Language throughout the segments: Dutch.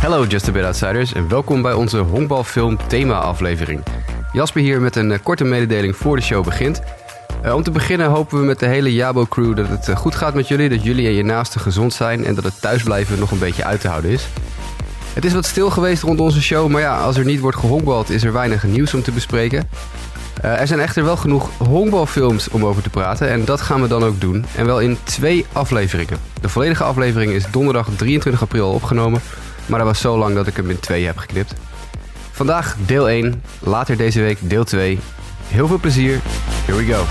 Hallo Just a Bit Outsiders en welkom bij onze honkbalfilm thema aflevering. Jasper hier met een eh, korte mededeling voor de show begint. Uh, om te beginnen hopen we met de hele Jabo crew dat het uh, goed gaat met jullie, dat jullie en je naasten gezond zijn en dat het thuisblijven nog een beetje uit te houden is. Het is wat stil geweest rond onze show, maar ja, als er niet wordt gehonkbald is er weinig nieuws om te bespreken. Er zijn echter wel genoeg honkbalfilms om over te praten en dat gaan we dan ook doen. En wel in twee afleveringen. De volledige aflevering is donderdag 23 april opgenomen, maar dat was zo lang dat ik hem in twee heb geknipt. Vandaag deel 1, later deze week deel 2. Heel veel plezier, here we go.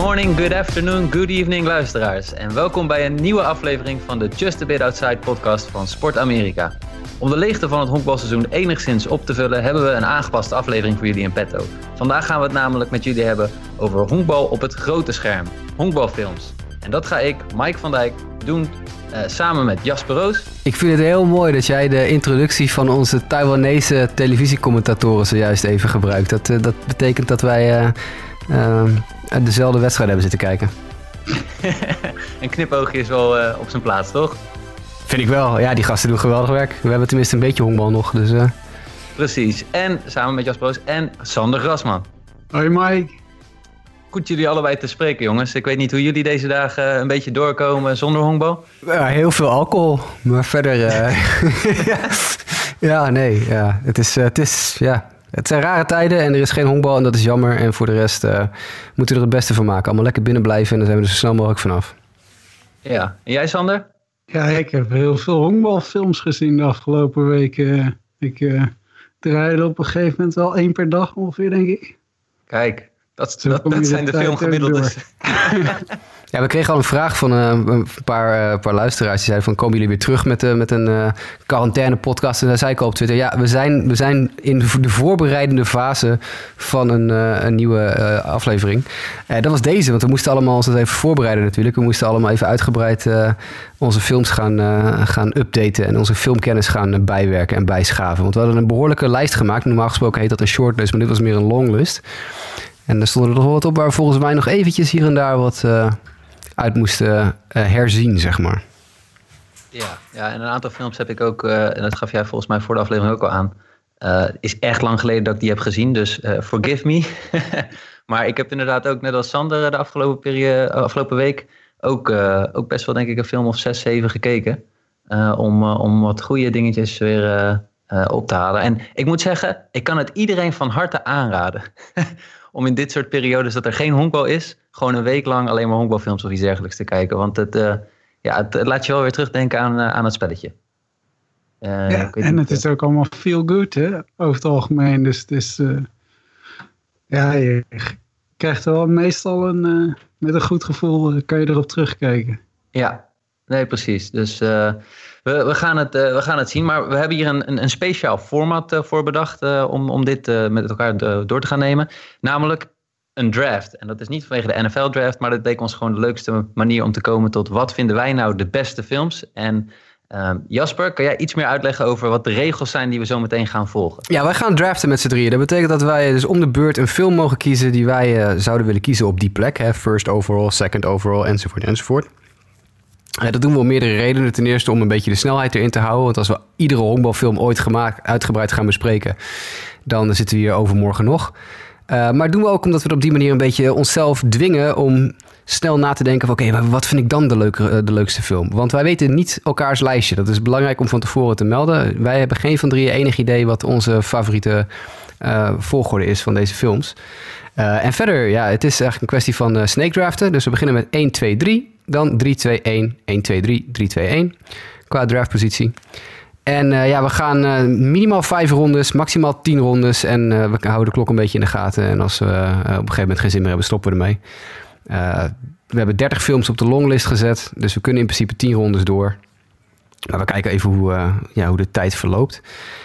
Morning, good afternoon, good evening luisteraars. En welkom bij een nieuwe aflevering van de Just a Bit Outside podcast van Sport Amerika. Om de leegte van het honkbalseizoen enigszins op te vullen, hebben we een aangepaste aflevering voor jullie in petto. Vandaag gaan we het namelijk met jullie hebben over honkbal op het grote scherm. Honkbalfilms. En dat ga ik, Mike van Dijk, doen uh, samen met Jasper Roos. Ik vind het heel mooi dat jij de introductie van onze Taiwanese televisiecommentatoren zojuist even gebruikt. Dat, uh, dat betekent dat wij uh, dezelfde wedstrijd hebben zitten kijken. een knipoogje is wel op zijn plaats, toch? Vind ik wel. Ja, die gasten doen geweldig werk. We hebben tenminste een beetje honkbal nog. Dus, uh... Precies. En samen met Jasper Roos en Sander Grasman. Hoi Mike. Goed jullie allebei te spreken, jongens. Ik weet niet hoe jullie deze dagen een beetje doorkomen zonder honkbal. Ja, heel veel alcohol, maar verder... Uh... ja, nee. Ja. Het, is, uh, het, is, ja. Het zijn rare tijden en er is geen honkbal en dat is jammer. En voor de rest uh, moeten we er het beste van maken. Allemaal lekker binnen blijven en dan zijn we er zo snel mogelijk vanaf. Ja. En jij, Sander? Ja, ik heb heel veel honkbalfilms gezien de afgelopen weken. Ik uh, draaide op een gegeven moment wel één per dag ongeveer, denk ik. Kijk, dat, dat, dat zijn de filmgemiddeldes. Ja, we kregen al een vraag van uh, een paar, uh, paar luisteraars. Die zeiden van, komen jullie weer terug met, uh, met een quarantaine podcast? En daar zei ik al op Twitter, ja, we zijn, we zijn in de voorbereidende fase van een, een nieuwe aflevering. dat was deze, want we moesten allemaal ons even voorbereiden natuurlijk. We moesten allemaal even uitgebreid onze films gaan, gaan updaten en onze filmkennis gaan bijwerken en bijschaven. Want we hadden een behoorlijke lijst gemaakt. Normaal gesproken heet dat een shortlist, maar dit was meer een longlist. En er stonden er nog wat op waar volgens mij nog eventjes hier en daar wat uit moesten uh, herzien, zeg maar. Ja, ja, en een aantal films heb ik ook, uh, en dat gaf jij volgens mij voor de aflevering ook al aan. Uh, is echt lang geleden dat ik die heb gezien, dus forgive me. maar ik heb inderdaad ook, net als Sander de afgelopen, periode, afgelopen week, ook, ook best wel denk ik een film of zes, zeven gekeken. om, om wat goede dingetjes weer op te halen. En ik moet zeggen, ik kan het iedereen van harte aanraden. om in dit soort periodes dat er geen honkbal is, gewoon een week lang alleen maar honkbalfilms of iets dergelijks te kijken. Want het, uh, ja, het, het, laat je wel weer terugdenken aan, uh, aan het spelletje. Uh, ja, en het is ook allemaal feel good, hè, over het algemeen. Dus het is, ja, je krijgt wel meestal een, met een goed gevoel, kan je erop terugkijken. Ja, nee, precies. Dus we, we, gaan het, we gaan het zien. Maar we hebben hier een, een, een speciaal format voor bedacht om, om dit met elkaar door te gaan nemen. Namelijk een draft. En dat is niet vanwege de NFL draft, maar dat leek ons gewoon de leukste manier om te komen tot wat vinden wij nou de beste films. En uh, Jasper, kan jij iets meer uitleggen over wat de regels zijn die we zo meteen gaan volgen? Ja, wij gaan draften met z'n drieën. Dat betekent dat wij dus om de beurt een film mogen kiezen die wij zouden willen kiezen op die plek. Hè? First overall, second overall, enzovoort, enzovoort. Dat doen we om meerdere redenen. Ten eerste om een beetje de snelheid erin te houden. Want als we iedere honkbalfilm ooit gemaakt, uitgebreid gaan bespreken, dan zitten we hier overmorgen nog. Uh, maar doen we ook omdat we op die manier een beetje onszelf dwingen om snel na te denken van oké, wat vind ik dan de, leuke, de leukste film? Want wij weten niet elkaars lijstje. Dat is belangrijk om van tevoren te melden. Wij hebben geen van drieën enig idee wat onze favoriete uh, volgorde is van deze films. En verder, ja, het is eigenlijk een kwestie van snake draften. Dus we beginnen met 1, 2, 3. Dan 3, 2, 1, 1, 2, 3, 3, 2, 1. Qua draftpositie. En uh, ja, we gaan uh, minimaal vijf rondes, maximaal tien rondes. En uh, we houden de klok een beetje in de gaten. En als we op een gegeven moment geen zin meer hebben, stoppen we ermee. we hebben 30 films op de longlist gezet. Dus we kunnen in principe tien rondes door. Maar we kijken even hoe, ja, hoe de tijd verloopt.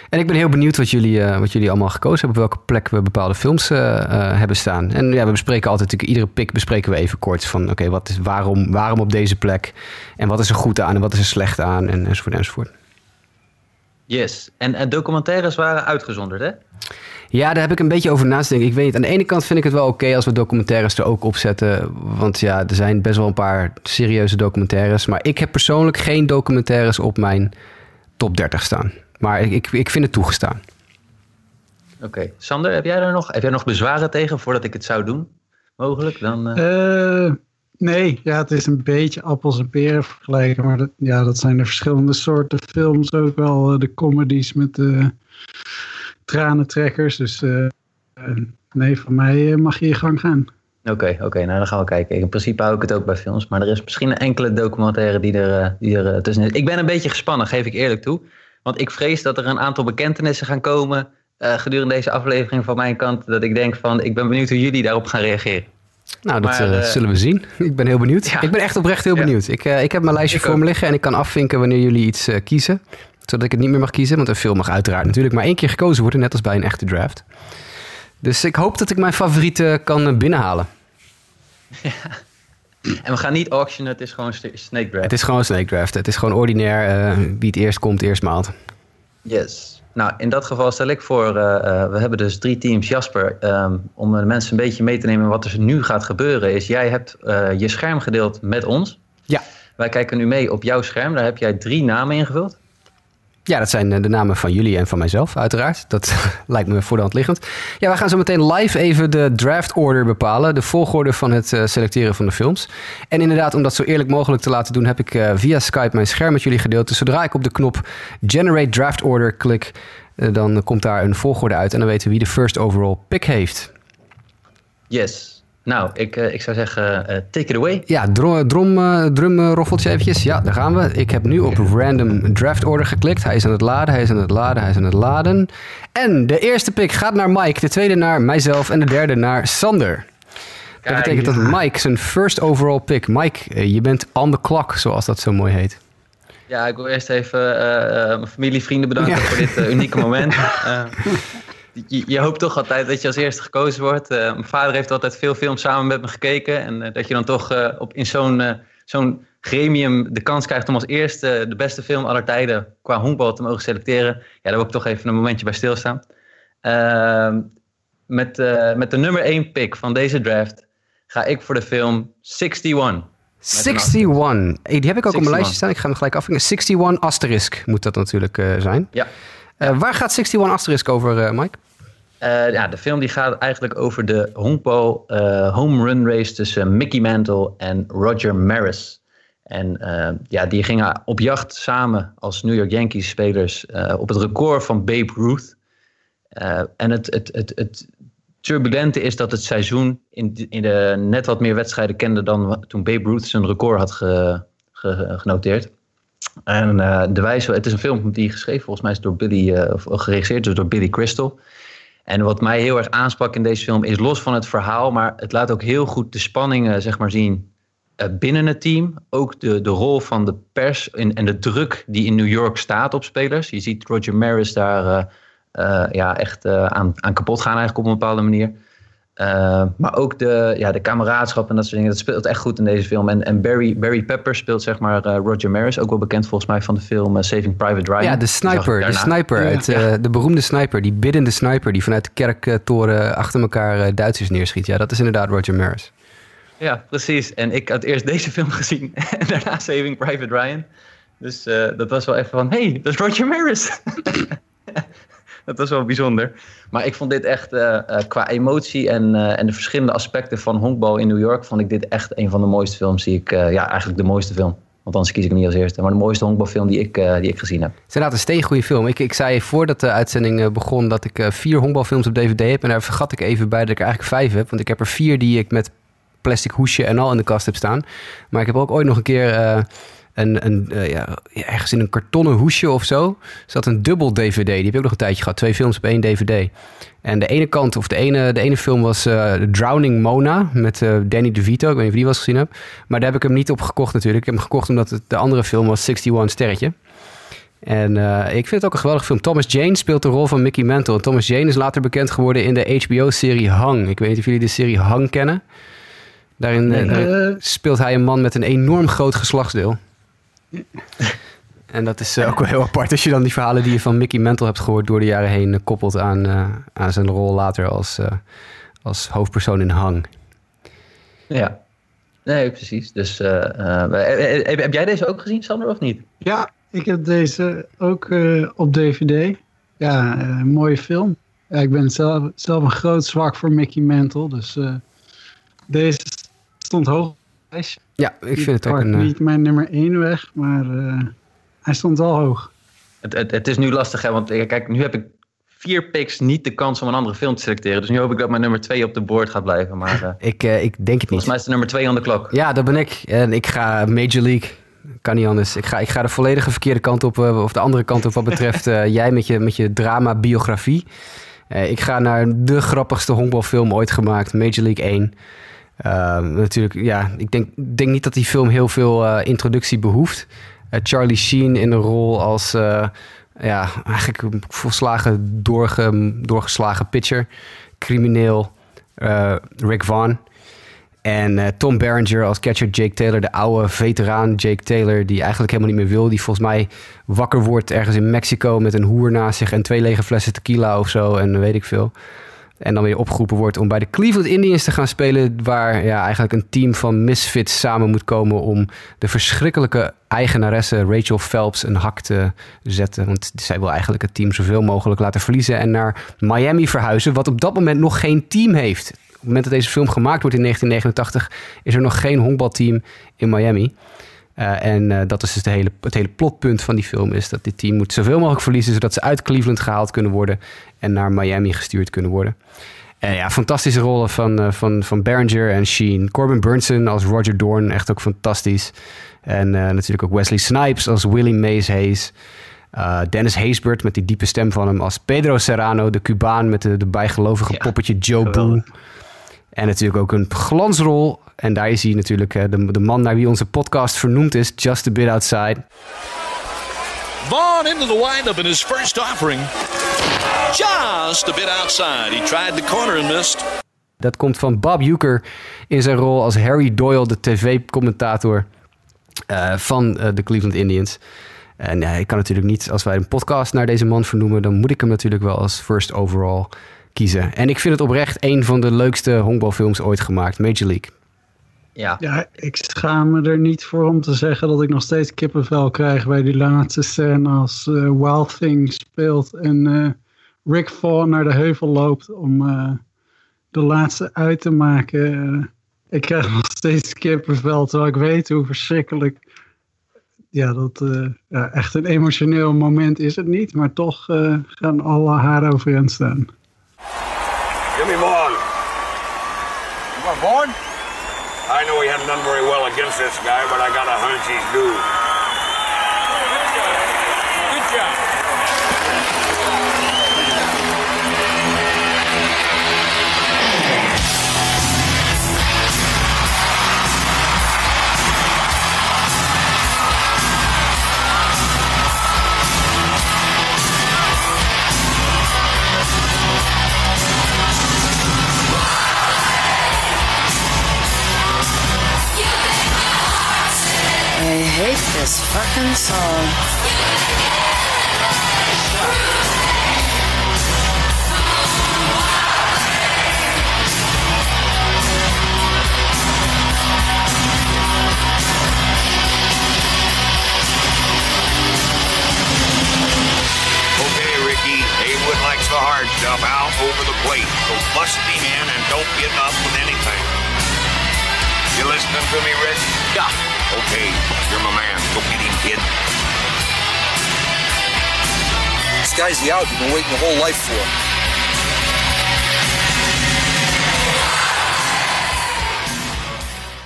En ik ben heel benieuwd wat jullie, wat jullie allemaal gekozen hebben. Op welke plek we bepaalde films hebben staan. En ja, we bespreken altijd, natuurlijk, iedere pick bespreken we even kort. Van oké, wat is waarom, waarom op deze plek? En wat is er goed aan en wat is er slecht aan? En, enzovoort enzovoort. Yes. En, en documentaires waren uitgezonderd, hè? Ja, daar heb ik een beetje over naast denken. Ik weet niet, aan de ene kant vind ik het wel oké als we documentaires er ook op zetten. Want ja, er zijn best wel een paar serieuze documentaires. Maar ik heb persoonlijk geen documentaires op mijn top 30 staan. Maar ik, ik, ik vind het toegestaan. Oké. Sander, heb jij er nog, heb jij nog bezwaren tegen voordat ik het zou doen? Mogelijk? Dan, uh... nee, ja, het is een beetje appels en peren vergelijken. Maar dat, ja, dat zijn de verschillende soorten films ook wel. Eh, de comedies met de tranentrekkers. Dus uh, nee, voor mij mag je je gang gaan. Oké, oké, nou dan gaan we kijken. In principe hou ik het ook bij films, maar er is misschien een enkele documentaire die er, die er tussen is. Ik ben een beetje gespannen, geef ik eerlijk toe. Want ik vrees dat er een aantal bekentenissen gaan komen gedurende deze aflevering van mijn kant. Dat ik denk van, ik ben benieuwd hoe jullie daarop gaan reageren. Nou, dat uh, zullen we zien. Ik ben heel benieuwd. Ik ben echt oprecht heel benieuwd. Ik, ik heb mijn lijstje voor me liggen en ik kan afvinken wanneer jullie iets kiezen. Zodat ik het niet meer mag kiezen. Want een film mag uiteraard natuurlijk maar één keer gekozen worden. Net als bij een echte draft. Dus ik hoop dat ik mijn favorieten kan binnenhalen. Ja. En we gaan niet auctionen, het is gewoon Snake Draft. Het is gewoon Snake Draft. Het is gewoon ordinair. Wie het eerst komt, eerst maalt. Yes. Nou, in dat geval stel ik voor, uh, uh, we hebben dus drie teams. Jasper, um, om de mensen een beetje mee te nemen wat er nu gaat gebeuren, is jij hebt je scherm gedeeld met ons. Ja. Wij kijken nu mee op jouw scherm. Daar heb jij drie namen ingevuld. Ja, dat zijn de namen van jullie en van mijzelf, uiteraard. Dat lijkt me voor de hand liggend. Ja, we gaan zo meteen live even de draft order bepalen. De volgorde van het uh, selecteren van de films. En inderdaad, om dat zo eerlijk mogelijk te laten doen, heb ik uh, via Skype mijn scherm met jullie gedeeld. Dus zodra ik op de knop Generate Draft Order klik, dan komt daar een volgorde uit. En dan weten we wie de first overall pick heeft. Yes. Nou, ik, uh, ik zou zeggen, uh, take it away. Ja, drum, drum, uh, drumroffeltje eventjes. Ja, daar gaan we. Ik heb nu op random draft order geklikt. Hij is aan het laden, hij is aan het laden, hij is aan het laden. En de eerste pick gaat naar Mike, de tweede naar mijzelf en de derde naar Sander. Dat betekent dat Mike zijn first overall pick. Mike, je bent on the clock, zoals dat zo mooi heet. Ja, ik wil eerst even mijn familie, vrienden bedanken ja. voor dit unieke moment je, je, hoopt toch altijd dat je als eerste gekozen wordt. Uh, mijn vader heeft altijd veel films samen met me gekeken. En uh, dat je dan toch uh, op, in zo'n zo'n gremium de kans krijgt om als eerste de beste film aller tijden qua honkbal te mogen selecteren. Ja, daar wil ik toch even een momentje bij stilstaan. Ehm, met, met de nummer 1 pick van deze draft ga ik voor de film 61. 61. Hey, die heb ik ook 61. op mijn lijstje staan. Ik ga hem gelijk afvinken. 61 asterisk moet dat natuurlijk zijn. Ja. Waar gaat 61 asterisk over, Mike? Uh, ja, de film die gaat eigenlijk over de honkbal uh, home run race tussen Mickey Mantle en Roger Maris. En ja, die gingen op jacht samen als New York Yankees spelers op het record van Babe Ruth. en het, het, het, het turbulente is dat het seizoen in, in de net wat meer wedstrijden kende dan toen Babe Ruth zijn record had ge, ge, genoteerd. En de wijze, het is een film die geschreven volgens mij is door Billy, of geregisseerd door Billy Crystal. En wat mij heel erg aansprak in deze film is los van het verhaal, maar het laat ook heel goed de spanningen zeg maar, zien uh, binnen het team. Ook de, de rol van de pers en, en de druk die in New York staat op spelers. Je ziet Roger Maris daar ja, echt aan, aan kapot gaan eigenlijk op een bepaalde manier. Uh, maar ook de, ja, de kameraadschap en dat soort dingen. Dat speelt echt goed in deze film. En, en Barry, Barry Pepper speelt zeg maar uh, Roger Maris. Ook wel bekend volgens mij van de film uh, Saving Private Ryan. Ja, de sniper. De sniper. Ja. Uit, ja. de beroemde sniper. Die biddende sniper. Die vanuit de kerktoren achter elkaar Duitsers neerschiet. Ja, dat is inderdaad Roger Maris. Ja, precies. En ik had eerst deze film gezien. En daarna Saving Private Ryan. Dus dat was wel even van... hey, dat is Roger Maris. dat was wel bijzonder. Maar ik vond dit echt uh, uh, qua emotie en, uh, en de verschillende aspecten van honkbal in New York, vond ik dit echt een van de mooiste films die ik, ja, eigenlijk de mooiste film. Want anders kies ik hem niet als eerste. Maar de mooiste honkbalfilm die ik, die ik gezien heb. Het is inderdaad een steengoede film. Ik, ik zei voordat de uitzending begon dat ik vier honkbalfilms op DVD heb. En daar vergat ik even bij dat ik er eigenlijk vijf heb. Want ik heb er vier die ik met plastic hoesje en al in de kast heb staan. Maar ik heb ook ooit nog een keer een, een, uh, ja, ergens in een kartonnen hoesje of zo zat een dubbel DVD. Die heb ik ook nog een tijdje gehad. Twee films op één DVD. En de ene kant, of de ene, de ene film was uh, Drowning Mona met uh, Danny DeVito. Ik weet niet of je die was gezien hebt. Maar daar heb ik hem niet op gekocht natuurlijk. Ik heb hem gekocht omdat het, de andere film was 61 Sterretje. En ik vind het ook een geweldig film. Thomas Jane speelt de rol van Mickey Mantle. Thomas Jane is later bekend geworden in de HBO-serie Hang. Ik weet niet of jullie de serie Hang kennen. Daarin, nee, daarin speelt hij een man met een enorm groot geslachtsdeel. En dat is ook wel heel apart als je dan die verhalen die je van Mickey Mantle hebt gehoord door de jaren heen koppelt aan, aan zijn rol later als, als hoofdpersoon in Hang. Ja, nee, precies. Dus heb jij deze ook gezien, Sander, of niet? Ja, ik heb deze ook op DVD. Ja, een mooie film. Ja, ik ben zelf, zelf een groot zwak voor Mickey Mantle, dus deze stond hoog ja, ik vind het ook een... Niet mijn nummer 1 weg, maar uh, hij stond wel hoog. Het, het, het, is nu lastig, hè, want kijk, nu heb ik vier picks niet de kans om een andere film te selecteren. Dus nu hoop ik dat mijn nummer 2 op de board gaat blijven. Maar, uh, ik, uh, ik denk het niet. Volgens mij is de nummer 2 aan de klok. Ja, dat ben ik. En ik ga Major League. Kan niet anders. Ik ga, ik ga de volledige verkeerde kant op, of de andere kant op wat betreft jij met je, met je drama-biografie. ik ga naar de grappigste honkbalfilm ooit gemaakt, Major League 1. Ehm, natuurlijk, ja, ik denk, denk niet dat die film heel veel uh, introductie behoeft. Uh, Charlie Sheen in een rol als, uh, ja, eigenlijk een volslagen doorge, doorgeslagen pitcher. Crimineel Rick Vaughn. En Tom Berenger als catcher Jake Taylor, de oude veteraan Jake Taylor, die eigenlijk helemaal niet meer wil. Die volgens mij wakker wordt ergens in Mexico met een hoer naast zich en twee lege flessen tequila of zo en weet ik veel. En dan weer opgeroepen wordt om bij de Cleveland Indians te gaan spelen. Waar ja, eigenlijk een team van misfits samen moet komen om de verschrikkelijke eigenaresse Rachel Phelps een hak te zetten. Want zij wil eigenlijk het team zoveel mogelijk laten verliezen en naar Miami verhuizen. Wat op dat moment nog geen team heeft. Op het moment dat deze film gemaakt wordt in 1989 is er nog geen honkbalteam in Miami. Uh, en uh, dat is dus de hele, het hele plotpunt van die film is dat dit team moet zoveel mogelijk verliezen zodat ze uit Cleveland gehaald kunnen worden en naar Miami gestuurd kunnen worden. En ja, fantastische rollen van, uh, van, van Berenger en Sheen. Corbin Burnson als Roger Dorn, echt ook fantastisch. En natuurlijk ook Wesley Snipes als Willie Mays Hayes. Dennis Haysbert met die diepe stem van hem als Pedro Serrano, de Cubaan met de, de bijgelovige ja, poppetje Joe Boo. En natuurlijk ook een glansrol. En daar is hij natuurlijk de, de man naar wie onze podcast vernoemd is, Just a Bit Outside. Vaughn into the windup in his first offering. Just a bit outside. He tried the corner and missed. Dat komt van Bob Uecker in zijn rol als Harry Doyle, de tv-commentator uh, van uh, de Cleveland Indians. En ja, ik kan natuurlijk niet, als wij een podcast naar deze man vernoemen, dan moet ik hem natuurlijk wel als first overall kiezen. En ik vind het oprecht een van de leukste honkbalfilms ooit gemaakt, Major League. Ja. ja, ik schaam me er niet voor om te zeggen dat ik nog steeds kippenvel krijg bij die laatste scène als uh, Wild Thing speelt en uh, Rick Vaughn naar de heuvel loopt om uh, de laatste uit te maken. ik krijg nog steeds kippenvel, terwijl ik weet hoe verschrikkelijk ja, dat ja, echt een emotioneel moment is het niet, maar toch gaan alle haren overeind staan. Jimmy Vaughn. You want Vaughn? I know he hadn't done very well against this guy, but I got a hunch he's due. Hate this fucking song. Okay, Ricky, Haywood likes the hard stuff out over the plate. So bust him in and don't get up with anything. You listening to me, Rich? Yeah. Okay, you're my man. Go get him, kid. This guy's the out you've been waiting your whole life for.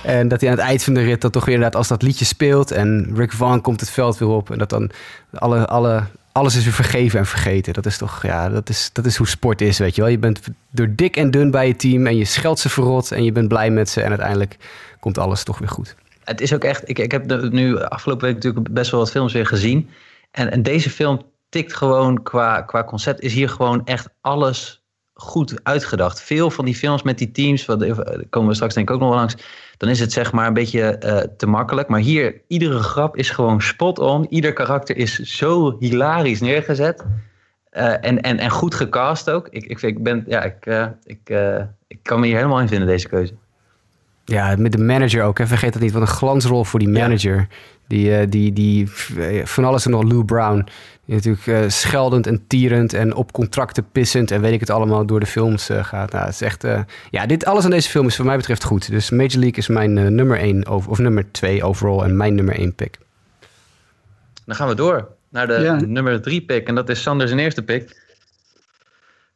En dat hij aan het eind van de rit dat toch weer inderdaad als dat liedje speelt en Rick Vaughn komt het veld weer op en dat dan alle, alle, alles is weer vergeven en vergeten. Dat is toch, ja, dat is, dat is hoe sport is, weet je wel. Je bent door dik en dun bij je team en je scheldt ze verrot en je bent blij met ze en uiteindelijk komt alles toch weer goed het is ook echt. Ik, ik heb nu afgelopen week natuurlijk best wel wat films weer gezien. En, en deze film tikt gewoon qua, qua concept. Is hier gewoon echt alles goed uitgedacht. Veel van die films met die teams, wat komen we straks denk ik ook nog wel langs. Dan is het zeg maar een beetje te makkelijk. Maar hier, iedere grap is gewoon spot on. Ieder karakter is zo hilarisch neergezet. en, en, en goed gecast ook. Ik, ik, ik, ben, ja, ik, ik, ik kan me hier helemaal in vinden, deze keuze. Ja, met de manager ook. Hè. Vergeet dat niet. Wat een glansrol voor die manager. Die, uh, die, die van alles en nog Lou Brown. Die natuurlijk uh, scheldend en tierend en op contracten pissend en weet ik het allemaal door de films uh, gaat. Nou, het is echt. ja, dit alles aan deze film is voor mij betreft goed. Dus Major League is mijn nummer 1 of nummer 2 overall en mijn nummer 1 pick. Dan gaan we door naar de ja. nummer 3 pick en dat is Sanders' eerste pick.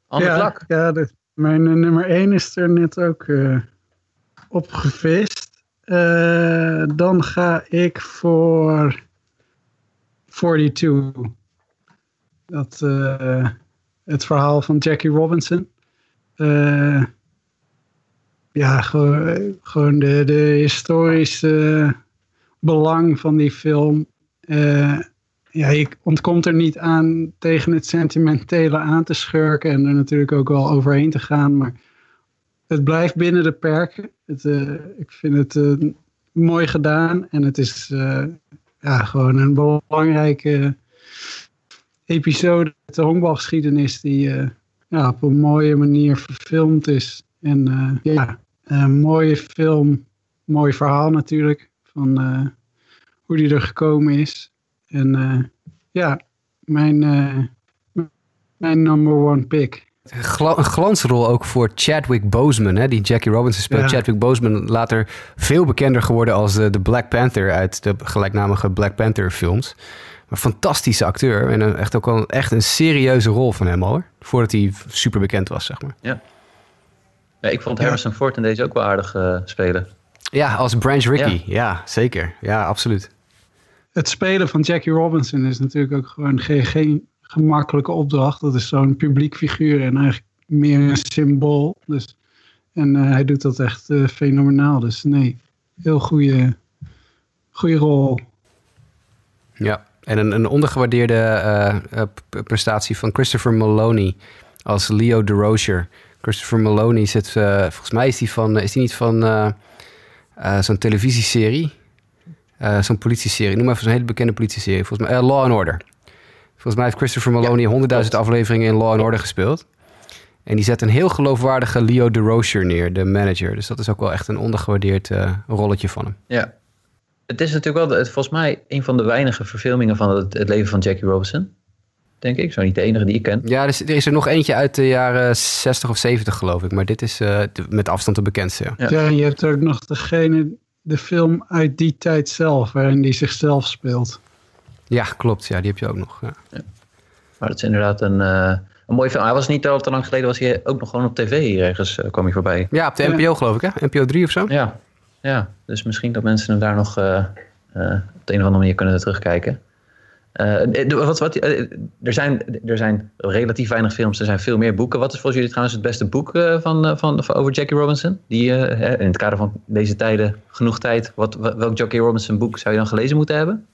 Ander ja, vlak. Ja, de, mijn nummer 1 is er net ook opgevist. Uh, dan ga ik voor 42. Dat, uh, het verhaal van Jackie Robinson. Uh, ja, gewoon, gewoon de, de historische belang van die film. ja, je ontkomt er niet aan tegen het sentimentele aan te schurken en er natuurlijk ook wel overheen te gaan. Maar het blijft binnen de perken. Het, uh, ik vind het uh, mooi gedaan en het is uh, ja, gewoon een belangrijke episode uit de honkbalgeschiedenis die ja, op een mooie manier verfilmd is. En ja, een mooie film, mooi verhaal natuurlijk van hoe die er gekomen is. En ja, mijn, mijn number one pick. Een glansrol ook voor Chadwick Boseman, hè, die Jackie Robinson speelt. Chadwick Boseman, later veel bekender geworden als de, de, Black Panther uit de gelijknamige Black Panther films. Een fantastische acteur en een, echt ook wel echt een serieuze rol van hem hoor. Voordat hij super bekend was, zeg maar. Ja, ja ik vond Harrison ja. Ford in deze ook wel aardig uh, spelen. Ja, als Branch Rickey. Ja. zeker. Ja, absoluut. Het spelen van Jackie Robinson is natuurlijk ook gewoon geen, geen gemakkelijke opdracht. Dat is zo'n publiek figuur en eigenlijk meer een symbool. Dus, en uh, hij doet dat echt uh, fenomenaal. Dus nee, heel goede, goede rol. Ja, en een, een ondergewaardeerde uh, prestatie van Christopher Maloney als Leo DeRozier. Christopher Maloney zit, volgens mij is die van, is die niet van zo'n televisieserie? zo'n politieserie. Noem maar even zo'n hele bekende politieserie. Volgens mij Law and Order. Volgens mij heeft Christopher Maloney honderdduizend ja, afleveringen in Law and Order gespeeld. En die zet een heel geloofwaardige Leo DeRozier neer, de manager. Dus dat is ook wel echt een ondergewaardeerd uh, rolletje van hem. Ja. Het is natuurlijk wel, volgens mij, een van de weinige verfilmingen van het, het, leven van Jackie Robinson. Denk ik. Zo niet de enige die ik ken. Ja, er is er nog eentje uit de jaren 60 of 70, geloof ik. Maar dit is uh, de, met afstand de bekendste. Ja. ja. ja, je hebt ook nog degene, de film uit die tijd zelf, waarin die zichzelf speelt. Ja, klopt. Ja, die heb je ook nog. Ja. ja. Maar dat is inderdaad een, uh, een mooie film. Hij was niet al te lang geleden, was hij ook nog gewoon op tv hier ergens uh, kwam hij voorbij. Ja, op de NPO geloof ik hè? NPO 3 of zo? Ja, ja. dus misschien dat mensen hem daar nog uh, op de een of andere manier kunnen terugkijken. wat, wat, er, zijn, er zijn relatief weinig films, er zijn veel meer boeken. Wat is volgens jullie trouwens het beste boek van, van, van, over Jackie Robinson? Die, in het kader van deze tijden, genoeg tijd. Wat, welk Jackie Robinson boek zou je dan gelezen moeten hebben?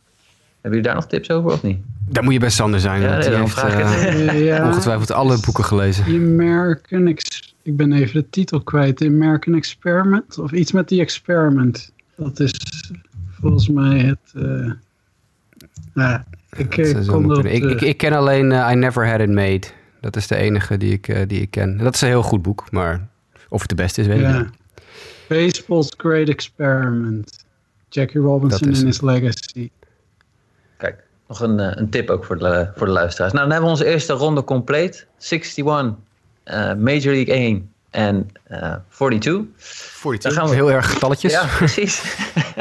Hebben jullie daar nog tips over of niet? Daar moet je best Sander zijn. Ja, nee, heeft, uh, ja, ongetwijfeld alle boeken gelezen. The American Ex ik ben even de titel kwijt. The American Experiment. Of iets met die experiment. Dat is volgens mij het... Uh, ja, ik, eh, dat, ik, ik, ik, ken alleen I Never Had It Made. Dat is de enige die ik, die ik ken. Dat is een heel goed boek. Maar of het de beste is, weet ik niet. Baseball's Great Experiment. Jackie Robinson and His Legacy. Nog een, eh, een tip ook voor de, voor de luisteraars. Nou, dan hebben we onze eerste ronde compleet. 61, uh, Major League 1 en uh, 42. 42, dan gaan we... heel erg getalletjes. Ja, precies.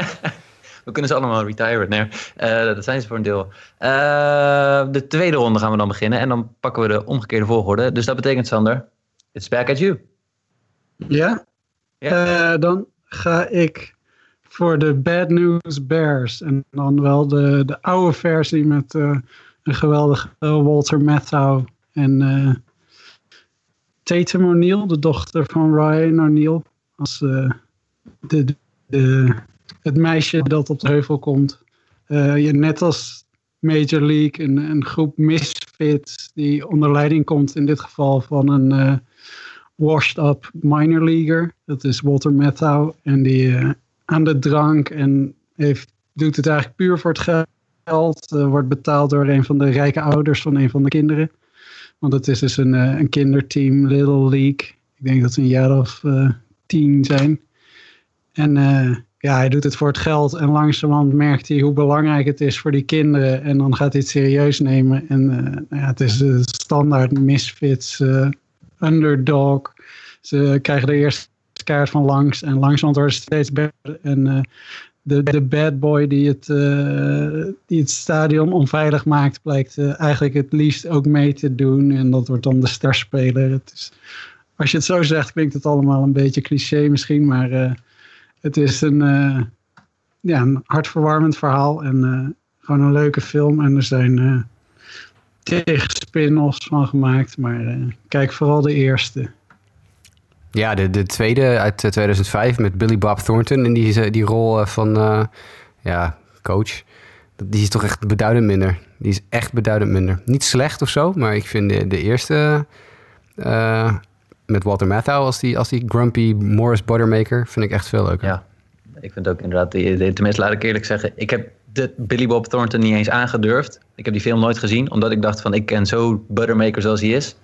we kunnen ze allemaal retiren. Nee, uh, dat zijn ze voor een deel. Uh, de tweede ronde gaan we dan beginnen. En dan pakken we de omgekeerde volgorde. Dus dat betekent, Sander, it's back at you. Ja? ja. dan ga ik voor de Bad News Bears. En dan wel de, de oude versie met uh, een geweldige Walter Matthau en uh, Tatum O'Neill, de dochter van Ryan O'Neill. Als uh, de, de, het meisje dat op de heuvel komt. je, net als Major League, een, een groep misfits die onder leiding komt in dit geval van een washed up minor leaguer. Dat is Walter Matthau. En die aan de drank en heeft, doet het eigenlijk puur voor het geld. wordt betaald door een van de rijke ouders van een van de kinderen. Want het is dus een, een kinderteam, Little League. Ik denk dat ze een jaar of tien zijn. En ja, hij doet het voor het geld en langzamerhand merkt hij hoe belangrijk het is voor die kinderen. En dan gaat hij het serieus nemen. En uh, ja, het is de standaard misfits, underdog. Ze krijgen de eerste kaart van langs en langzamerhand wordt het steeds beter. En uh, de, de bad boy die het, die het stadion onveilig maakt, blijkt eigenlijk het liefst ook mee te doen. En dat wordt dan de sterspeler. Het is, als je het zo zegt, klinkt het allemaal een beetje cliché misschien, maar het is een, uh, ja, een hartverwarmend verhaal en uh, gewoon een leuke film. En er zijn uh, tegen spin-offs van gemaakt, maar kijk vooral de eerste. Ja, de, de tweede uit 2005 met Billy Bob Thornton in die, die rol van ja, coach. Die is toch echt beduidend minder. Die is echt beduidend minder. Niet slecht of zo, maar ik vind de, de eerste met Walter Matthau als die, als die grumpy Morris Buttermaker vind ik echt veel leuker. Ja, ik vind ook inderdaad, tenminste laat ik eerlijk zeggen, ik heb de Billy Bob Thornton niet eens aangedurfd. Ik heb die film nooit gezien, omdat ik dacht van ik ken zo Buttermaker zoals hij is.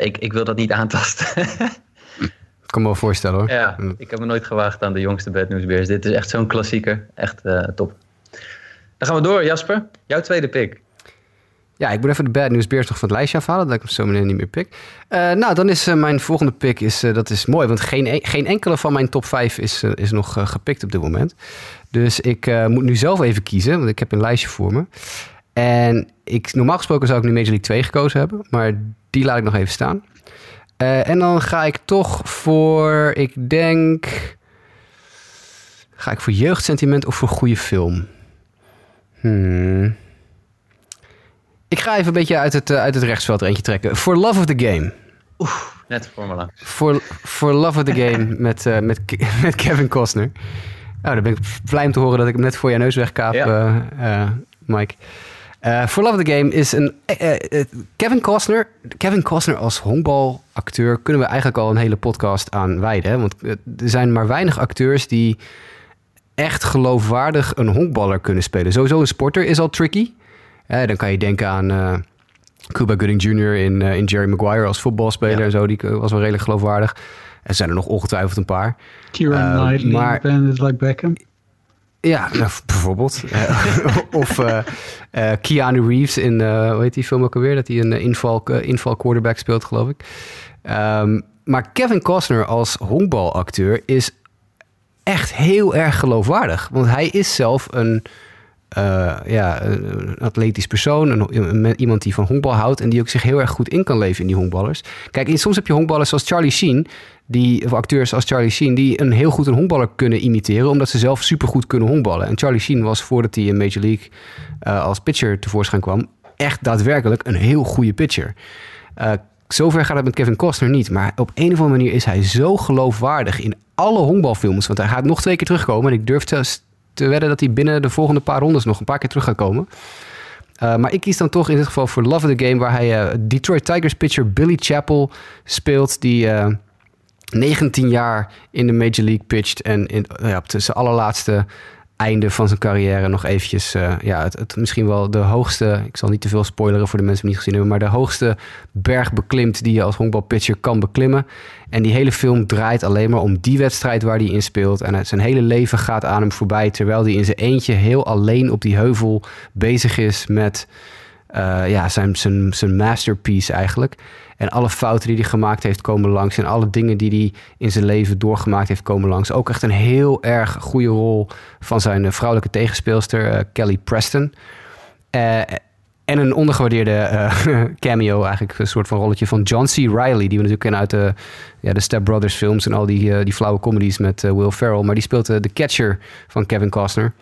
Ik, ik wil dat niet aantasten. ik kan me wel voorstellen hoor. Ja, ik heb me nooit gewaagd aan de jongste Bad News Bears. Dit is echt zo'n klassieker. Echt uh, top. Dan gaan we door, Jasper. Jouw tweede pick. Ja, ik moet even de Bad News Bears nog van het lijstje afhalen, dat ik hem zo meteen niet meer pik. Uh, nou, dan is uh, mijn volgende pick, is, uh, dat is mooi, want geen, e-, geen enkele van mijn top 5 is, is nog gepikt op dit moment. Dus ik moet nu zelf even kiezen, want ik heb een lijstje voor me. En ik, normaal gesproken zou ik nu Major League 2 gekozen hebben, maar die laat ik nog even staan. En dan ga ik toch voor, ik denk, ga ik voor jeugdsentiment of voor goede film? Hmm... Ik ga even een beetje uit het, uh, uit het rechtsveld er eentje trekken. For Love of the Game. Oeh, net voor me lang. For, for Love of the Game met, uh, met, met Kevin Costner. Oh, dan ben ik blij om te horen dat ik hem net voor je neus wegkaap, ja. uh, Mike. For Love of the Game is een... Kevin Costner... Kevin Costner als honkbalacteur kunnen we eigenlijk al een hele podcast aan wijden. Hè? Want er zijn maar weinig acteurs die echt geloofwaardig een honkballer kunnen spelen. Sowieso een sporter is al tricky dan kan je denken aan Cuba Gooding Jr. in, in Jerry Maguire als voetbalspeler en zo. Die was wel redelijk geloofwaardig. Er zijn er nog ongetwijfeld een paar. Kieran uh, Knightley, maar, Bandit Like Beckham. Ja, nou, bijvoorbeeld. of Keanu Reeves in, hoe heet die film ook alweer? Dat hij een inval, inval quarterback speelt, geloof ik. Um, maar Kevin Costner als honkbalacteur is echt heel erg geloofwaardig. Want hij is zelf een uh, ja, een atletisch persoon, een, iemand die van honkbal houdt en die ook zich heel erg goed in kan leven in die honkballers. Kijk, soms heb je honkballers zoals Charlie Sheen, die, of acteurs als Charlie Sheen, die een heel goed een honkballer kunnen imiteren, omdat ze zelf supergoed kunnen honkballen. En Charlie Sheen was voordat hij in Major League uh, als pitcher tevoorschijn kwam, echt daadwerkelijk een heel goede pitcher. Uh, zover gaat het met Kevin Costner niet, maar op een of andere manier is hij zo geloofwaardig in alle honkbalfilms, want hij gaat nog twee keer terugkomen en ik durf te te wedden dat hij binnen de volgende paar rondes nog een paar keer terug gaat komen. Uh, maar ik kies dan toch in dit geval voor Love of the Game, waar hij uh, Detroit Tigers pitcher Billy Chappell speelt, die uh, eh, 19 jaar in de Major League pitcht en in, ja, op zijn allerlaatste einde van zijn carrière nog eventjes, uh, ja, het, het, misschien wel de hoogste, ik zal niet te veel spoileren voor de mensen die niet gezien hebben, maar de hoogste berg beklimt die je als honkbalpitcher kan beklimmen. En die hele film draait alleen maar om die wedstrijd waar hij in speelt. En zijn hele leven gaat aan hem voorbij, terwijl hij in zijn eentje heel alleen op die heuvel bezig is met uh, ja, zijn, zijn, zijn masterpiece eigenlijk. En alle fouten die hij gemaakt heeft komen langs. En alle dingen die hij in zijn leven doorgemaakt heeft komen langs. Ook echt een heel erg goede rol van zijn eh, vrouwelijke tegenspeelster uh, Kelly Preston. Uh, en een ondergewaardeerde cameo, eigenlijk een soort van rolletje van John C. Riley. Die we natuurlijk kennen uit de, ja, de Step Brothers films en al die, die flauwe comedies met Will Ferrell. Maar die speelt de catcher van Kevin Costner.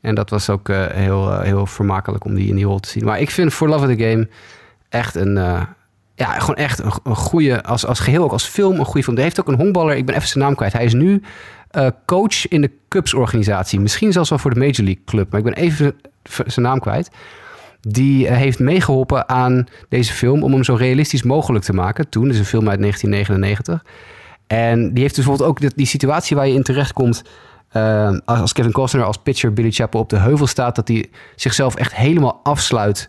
En dat was ook heel, heel vermakelijk om die in die rol te zien. Maar ik vind For Love of the Game echt een, ja, gewoon echt een, een goede, als, als geheel ook als film, een goede film. Hij heeft ook een honkballer, ik ben even zijn naam kwijt. Hij is nu uh, coach in de Cubs organisatie. Misschien zelfs wel voor de Major League Club, maar ik ben even zijn naam kwijt. die heeft meegeholpen aan deze film om hem zo realistisch mogelijk te maken. Toen, is een film uit 1999. En die heeft dus bijvoorbeeld ook die situatie waar je in terechtkomt... Uh, als Kevin Costner als pitcher Billy Chapel op de heuvel staat... dat hij zichzelf echt helemaal afsluit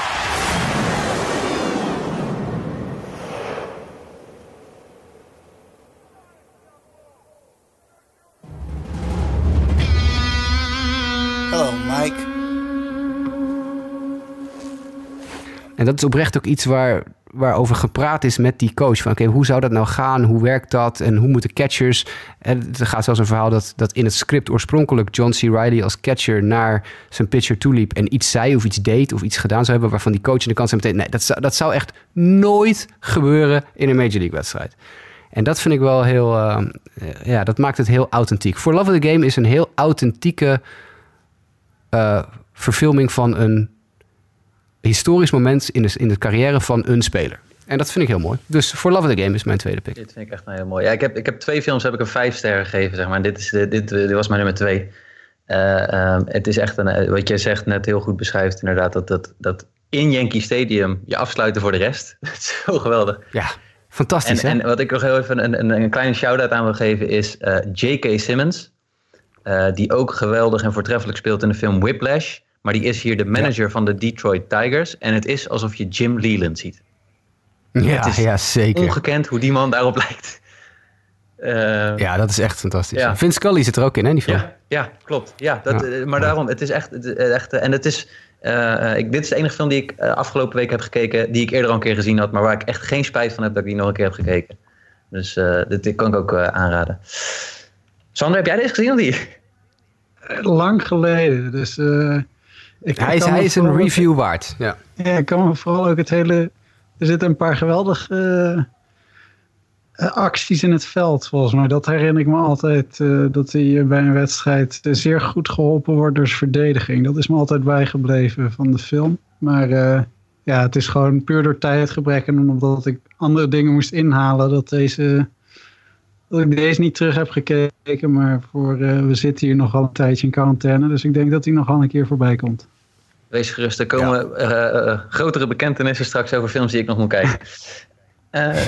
En dat is oprecht ook iets waar waarover gepraat is met die coach. Van oké, hoe zou dat nou gaan? Hoe werkt dat? En hoe moeten catchers... En er gaat zelfs een verhaal dat, dat in het script oorspronkelijk... John C. Riley als catcher naar zijn pitcher toeliep... en iets zei of iets deed of iets gedaan zou hebben... waarvan die coach in de kans zei meteen... nee, dat zou, dat zou echt nooit gebeuren in een Major League wedstrijd. En dat vind ik wel heel... Uh, ja, dat maakt het heel authentiek. For Love of the Game is een heel authentieke... Uh, verfilming van een historisch moment in de, in de carrière van een speler. En dat vind ik heel mooi. Dus For Love of the Game is mijn tweede pick. Dit vind ik echt heel mooi. Ja, ik, heb, ik heb twee films heb ik een vijf sterren gegeven, zeg maar. Dit, is, dit, dit, was mijn nummer twee. Uh, um, het is echt, een, eh, wat jij zegt net heel goed beschrijft, inderdaad, dat, dat, dat in Yankee Stadium je afsluiten voor de rest. dat is zo geweldig. Ja, fantastisch. En, en wat ik nog heel even een, een, een kleine shout-out aan wil geven is uh, J.K. Simmons. Uh, die ook geweldig en voortreffelijk speelt in de film Whiplash. Maar die is hier de manager van de Detroit Tigers. En het is alsof je Jim Leland ziet. Ja, het is ja zeker. Ongekend hoe die man daarop lijkt. Uh, ja, dat is echt fantastisch. Ja. Vince Scully zit er ook in, hè, die film? Ja, ja klopt. Ja, dat, ja. Maar daarom, het is echt... echt en het is... Uh, ik, dit is de enige film die ik uh, afgelopen week heb gekeken... die ik eerder al een keer gezien had... maar waar ik echt geen spijt van heb dat ik die nog een keer heb gekeken. Dus dit kan ik ook aanraden. Sander, heb jij deze gezien of niet? Lang geleden, dus... Ik, hij is, hij is een review waard. Ja. ja, ik kan me vooral ook het hele. Er zitten een paar geweldige uh, acties in het veld, volgens mij. Dat herinner ik me altijd. Uh, dat hij bij een wedstrijd zeer goed geholpen wordt door zijn verdediging. Dat is me altijd bijgebleven van de film. Maar uh, ja, het is gewoon puur door tijdgebrek en omdat ik andere dingen moest inhalen. Dat deze. Dat ik deze niet terug heb gekeken, maar voor, we zitten hier nogal een tijdje in quarantaine. Dus ik denk dat hij nogal een keer voorbij komt. Wees gerust, er komen ja. uh, uh, grotere bekentenissen straks over films die ik nog moet kijken. uh,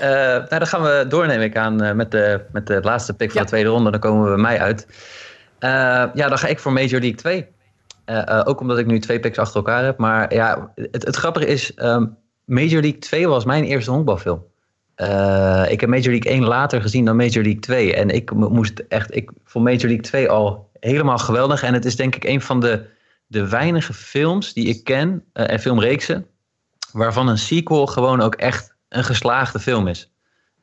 nou, dan gaan we doornemen ik aan met, de, met de laatste pick van ja. de tweede ronde. Dan komen we bij mij uit. ja, dan ga ik voor Major League 2. ook omdat ik nu twee picks achter elkaar heb. Maar ja, het, het grappige is, um, Major League 2 was mijn eerste honkbalfilm. Ik heb Major League 1 later gezien dan Major League 2. En ik moest echt, ik vond Major League 2 al helemaal geweldig. En het is denk ik een van de de weinige films die ik ken uh, en filmreeksen waarvan een sequel gewoon ook echt een geslaagde film is.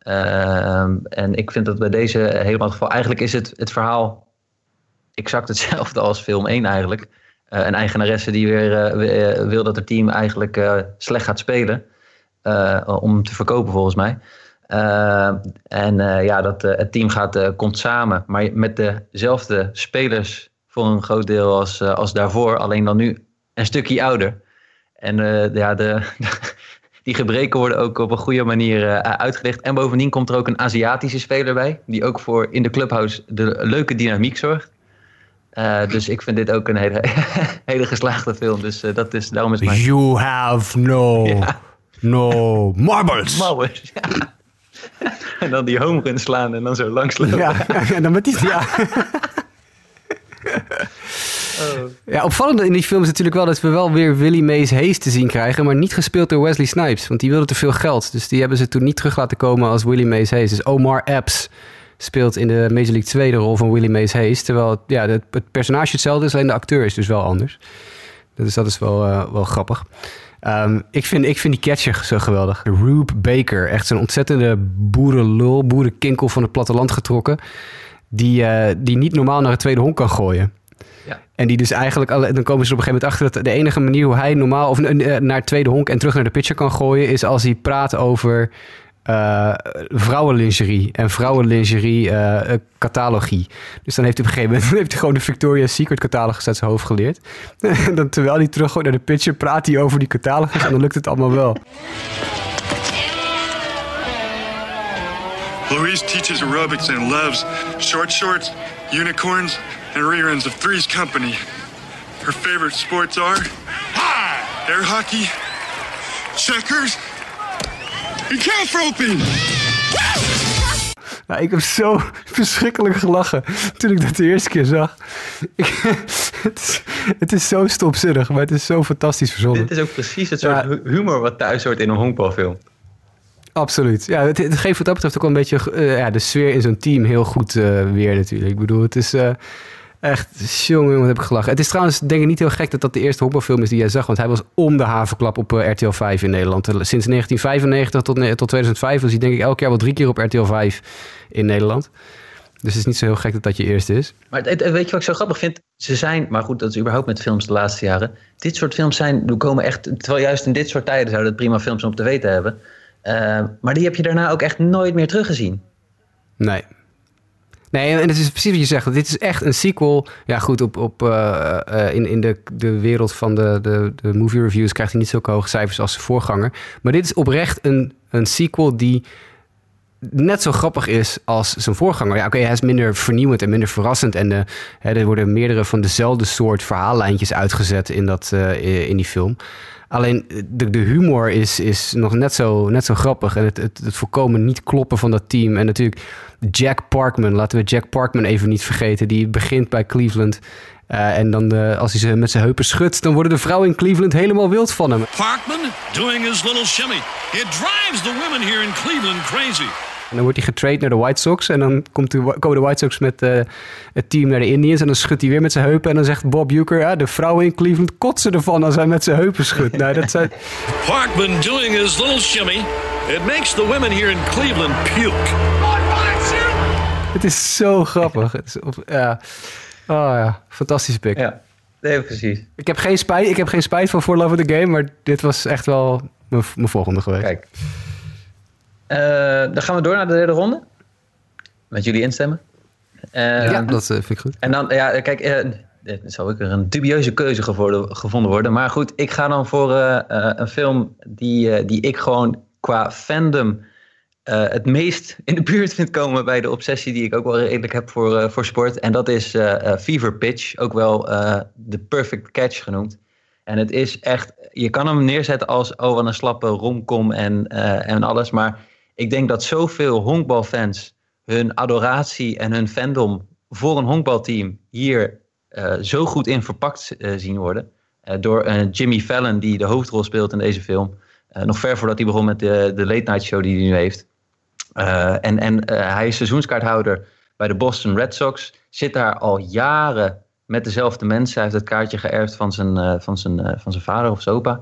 Uh, en ik vind dat bij deze helemaal het geval. Eigenlijk is het, het verhaal exact hetzelfde als film 1 eigenlijk. Uh, een eigenaresse die weer wil dat het team eigenlijk slecht gaat spelen. Om te verkopen volgens mij. en ja, dat, het team gaat, komt samen, maar met dezelfde spelers voor een groot deel als, als daarvoor. Alleen dan nu een stukje ouder. En uh, ja, de, die gebreken worden ook op een goede manier uh, uitgelegd. En bovendien komt er ook een Aziatische speler bij. Die ook voor in de clubhouse de leuke dynamiek zorgt. dus ik vind dit ook een hele, hele geslaagde film. Dus dat is, daarom is mijn... You have no, ja. No marbles. Marbles, ja. en dan die home run slaan en dan zo langs lopen. Ja, en dan met die... Ja. Oh. Ja, opvallend in die film is natuurlijk wel dat we wel weer Willie Mays Hayes te zien krijgen, maar niet gespeeld door Wesley Snipes, want die wilde te veel geld. Dus die hebben ze toen niet terug laten komen als Willie Mays Hayes. Dus Omar Epps speelt in de Major League 2 de rol van Willie Mays Hayes, terwijl ja, het, het, personage hetzelfde is, alleen de acteur is dus wel anders. Dus dat is wel, uh, wel grappig. Um, ik, vind, ik vind die catcher zo geweldig. Rube Baker, echt zo'n ontzettende boerenlul, boerenkinkel van het platteland getrokken die, uh, die niet normaal naar het tweede honk kan gooien. Ja. En die dus eigenlijk, alle, dan komen ze op een gegeven moment achter dat de enige manier hoe hij normaal of naar het tweede honk en terug naar de pitcher kan gooien, is als hij praat over uh, vrouwenlingerie en vrouwenlingerie uh, catalogie. Dus dan heeft hij op een gegeven moment heeft hij gewoon de Victoria's Secret catalogus uit zijn hoofd geleerd. en dan, terwijl hij terug naar de pitcher, praat hij over die catalogus en dan lukt het allemaal wel. Louise teaches aerobics and loves short shorts, unicorns, and reruns of Three's Company. Her favorite sports are air hockey, checkers, en kaasroping! Nou, ik heb zo verschrikkelijk gelachen toen ik dat de eerste keer zag. het, is, het, is, zo stopzinnig, maar het is zo fantastisch verzonnen. Dit is ook precies het soort humor wat thuis hoort in een honkbalfilm. Absoluut. Ja, het, het, geeft wat dat betreft ook wel een beetje uh, ja, de sfeer in zo'n team heel goed uh, weer natuurlijk. Ik bedoel, het is... Uh, Echt, jongen, wat heb ik gelachen. Het is trouwens denk ik niet heel gek dat dat de eerste honkbalfilm is die jij zag. Want hij was om de havenklap op uh, RTL 5 in Nederland. Sinds 1995 tot, tot 2005 was hij denk ik elk jaar wel drie keer op RTL 5 in Nederland. Dus het is niet zo heel gek dat dat je eerste is. Maar weet je wat ik zo grappig vind? Ze zijn, maar goed, dat is überhaupt met films de laatste jaren. Dit soort films zijn, komen echt, terwijl juist in dit soort tijden zouden het prima films om te weten hebben. Uh, maar die heb je daarna ook echt nooit meer teruggezien. Nee, Nee, en het is precies wat je zegt. Dit is echt een sequel. Ja, goed, op, op, uh, in, in de, de wereld van de, de, de movie reviews krijgt hij niet zulke hoge cijfers als zijn voorganger. Maar dit is oprecht een, een sequel die net zo grappig is als zijn voorganger. Ja, oké, hij is minder vernieuwend en minder verrassend. En uh, hè, er worden meerdere van dezelfde soort verhaallijntjes uitgezet in, dat, uh, in die film. Alleen de, de humor is, is nog net zo, net zo grappig. En het, het, het voorkomen niet kloppen van dat team. En natuurlijk Jack Parkman. Laten we Jack Parkman even niet vergeten. Die begint bij Cleveland. Uh, en dan uh, als hij ze met zijn heupen schudt, dan worden de vrouwen in Cleveland helemaal wild van hem. Parkman doing his little shimmy. It drives the women here in Cleveland crazy. En dan wordt hij getrade naar de White Sox. En dan komt de, komen de White Sox met uh, het team naar de Indians. En dan schudt hij weer met zijn heupen. En dan zegt Bob Uecker... Ja, de vrouwen in Cleveland kotsen ervan als hij met zijn heupen schudt. nou, dat zijn... Parkman doing his little shimmy. It makes the women here in Cleveland puke. Het is zo grappig. Het is, ja. Oh ja, fantastische pick. Ja, nee, precies. Ik heb geen spijt, ik heb geen spijt van For Love of the Game, maar dit was echt wel mijn, mijn volgende geweest. Kijk. Uh, dan gaan we door naar de derde ronde. Met jullie instemmen. Uh, ja, dat uh, vind ik goed. En dan, ja, kijk, dit zou ik er een dubieuze keuze gevonden worden. Maar goed, ik ga dan voor een film die, die ik gewoon qua fandom uh, het meest in de buurt vind komen bij de obsessie die ik ook wel redelijk heb voor, uh, voor sport. En dat is uh, Fever Pitch, ook wel de perfect catch genoemd. En het is echt, je kan hem neerzetten als, oh wat een slappe romcom en, en alles. Maar ik denk dat zoveel honkbalfans hun adoratie en hun fandom voor een honkbalteam hier zo goed in verpakt zien worden. door Jimmy Fallon, die de hoofdrol speelt in deze film. nog ver voordat hij begon met de, de late night show die hij nu heeft. Uh, en en uh, hij is seizoenskaarthouder bij de Boston Red Sox. Zit daar al jaren met dezelfde mensen. Hij heeft het kaartje geërfd van zijn, uh, van zijn, van zijn vader of zijn opa.